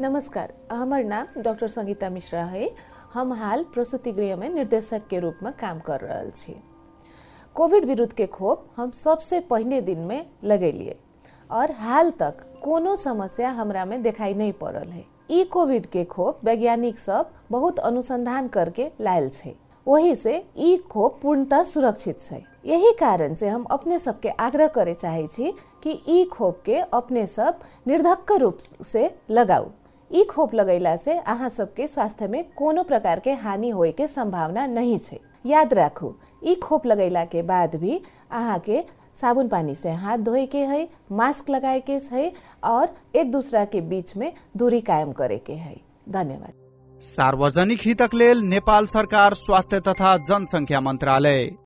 नमस्कार हमार नाम डॉक्टर संगीता मिश्रा है। हम हाल प्रसूति गृह में निर्देशक के रूप में काम कर रहल छी। कोविड विरुद्ध के खोप हम सबसे पहले दिन में लगेलिए और हाल तक कोनो समस्या हमरा में दिखाई नहीं पड़ल है। ई कोविड के खोप वैज्ञानिक सब बहुत अनुसंधान करके लायल छे। वही से ई खोप पूर्णतः सुरक्षित है यही कारण से हम अपने सबके आग्रह करे चाहे छी कि ई खोप के अपने सब निर्धक्क रूप से लगाऊ ई खोप लगैला से अहाँ सबके स्वास्थ्य में कोनो प्रकार के हानि होए के संभावना नहीं छे याद राखू ई खोप लगैला के बाद भी अहाँ के साबुन पानी से हाथ धोए के है मास्क लगाए के है और एक दूसरा के बीच में दूरी कायम करे के है धन्यवाद सार्वजनिक हितक लेल नेपाल सरकार स्वास्थ्य तथा जनसंख्या मन्त्रालय